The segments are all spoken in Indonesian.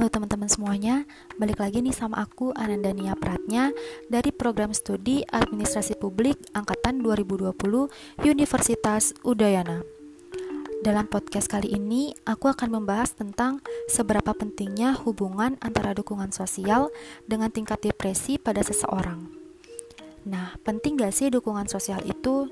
Halo teman-teman semuanya, balik lagi nih sama aku Anandania Pratnya dari program studi Administrasi Publik Angkatan 2020 Universitas Udayana. Dalam podcast kali ini, aku akan membahas tentang seberapa pentingnya hubungan antara dukungan sosial dengan tingkat depresi pada seseorang. Nah, penting gak sih dukungan sosial itu?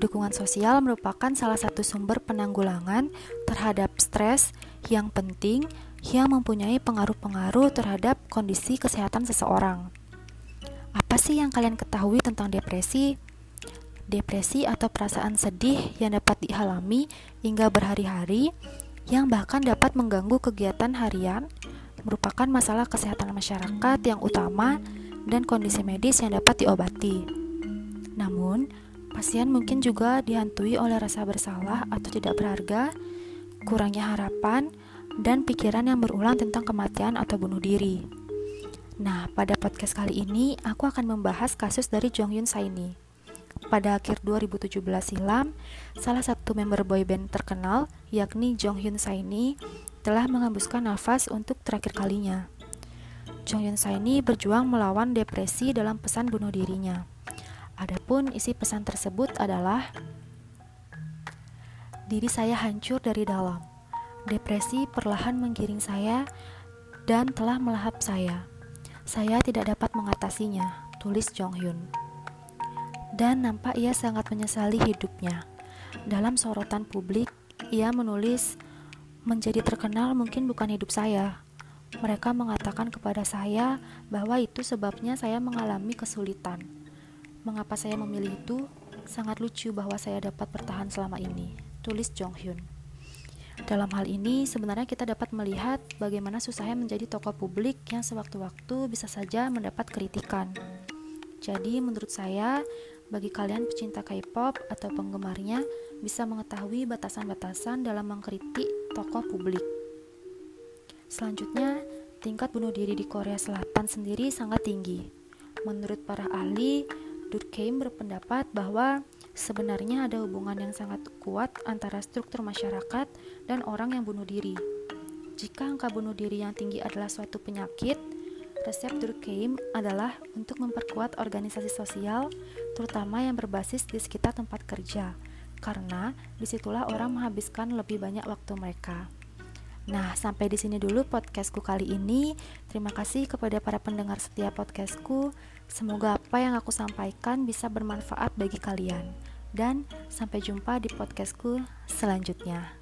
Dukungan sosial merupakan salah satu sumber penanggulangan terhadap stres yang penting yang mempunyai pengaruh-pengaruh terhadap kondisi kesehatan seseorang. Apa sih yang kalian ketahui tentang depresi? Depresi atau perasaan sedih yang dapat dialami hingga berhari-hari, yang bahkan dapat mengganggu kegiatan harian, merupakan masalah kesehatan masyarakat yang utama dan kondisi medis yang dapat diobati. Namun, pasien mungkin juga dihantui oleh rasa bersalah atau tidak berharga, kurangnya harapan, dan pikiran yang berulang tentang kematian atau bunuh diri. Nah, pada podcast kali ini aku akan membahas kasus dari Jong Hyun Saini. Pada akhir 2017 silam, salah satu member boyband terkenal, yakni Jong Hyun Saini, telah menghembuskan nafas untuk terakhir kalinya. Jong Hyun Saini berjuang melawan depresi dalam pesan bunuh dirinya. Adapun isi pesan tersebut adalah diri saya hancur dari dalam Depresi perlahan menggiring saya dan telah melahap saya. Saya tidak dapat mengatasinya, tulis Jong Hyun. Dan nampak ia sangat menyesali hidupnya. Dalam sorotan publik, ia menulis, "Menjadi terkenal mungkin bukan hidup saya. Mereka mengatakan kepada saya bahwa itu sebabnya saya mengalami kesulitan. Mengapa saya memilih itu? Sangat lucu bahwa saya dapat bertahan selama ini." Tulis Jong Hyun. Dalam hal ini, sebenarnya kita dapat melihat bagaimana susahnya menjadi tokoh publik yang sewaktu-waktu bisa saja mendapat kritikan. Jadi, menurut saya, bagi kalian pecinta K-pop atau penggemarnya, bisa mengetahui batasan-batasan dalam mengkritik tokoh publik. Selanjutnya, tingkat bunuh diri di Korea Selatan sendiri sangat tinggi. Menurut para ahli, Durkheim berpendapat bahwa Sebenarnya ada hubungan yang sangat kuat antara struktur masyarakat dan orang yang bunuh diri. Jika angka bunuh diri yang tinggi adalah suatu penyakit, resep Durkheim adalah untuk memperkuat organisasi sosial, terutama yang berbasis di sekitar tempat kerja, karena di situlah orang menghabiskan lebih banyak waktu mereka. Nah, sampai di sini dulu podcastku kali ini. Terima kasih kepada para pendengar setia podcastku. Semoga apa yang aku sampaikan bisa bermanfaat bagi kalian. Dan sampai jumpa di podcastku selanjutnya.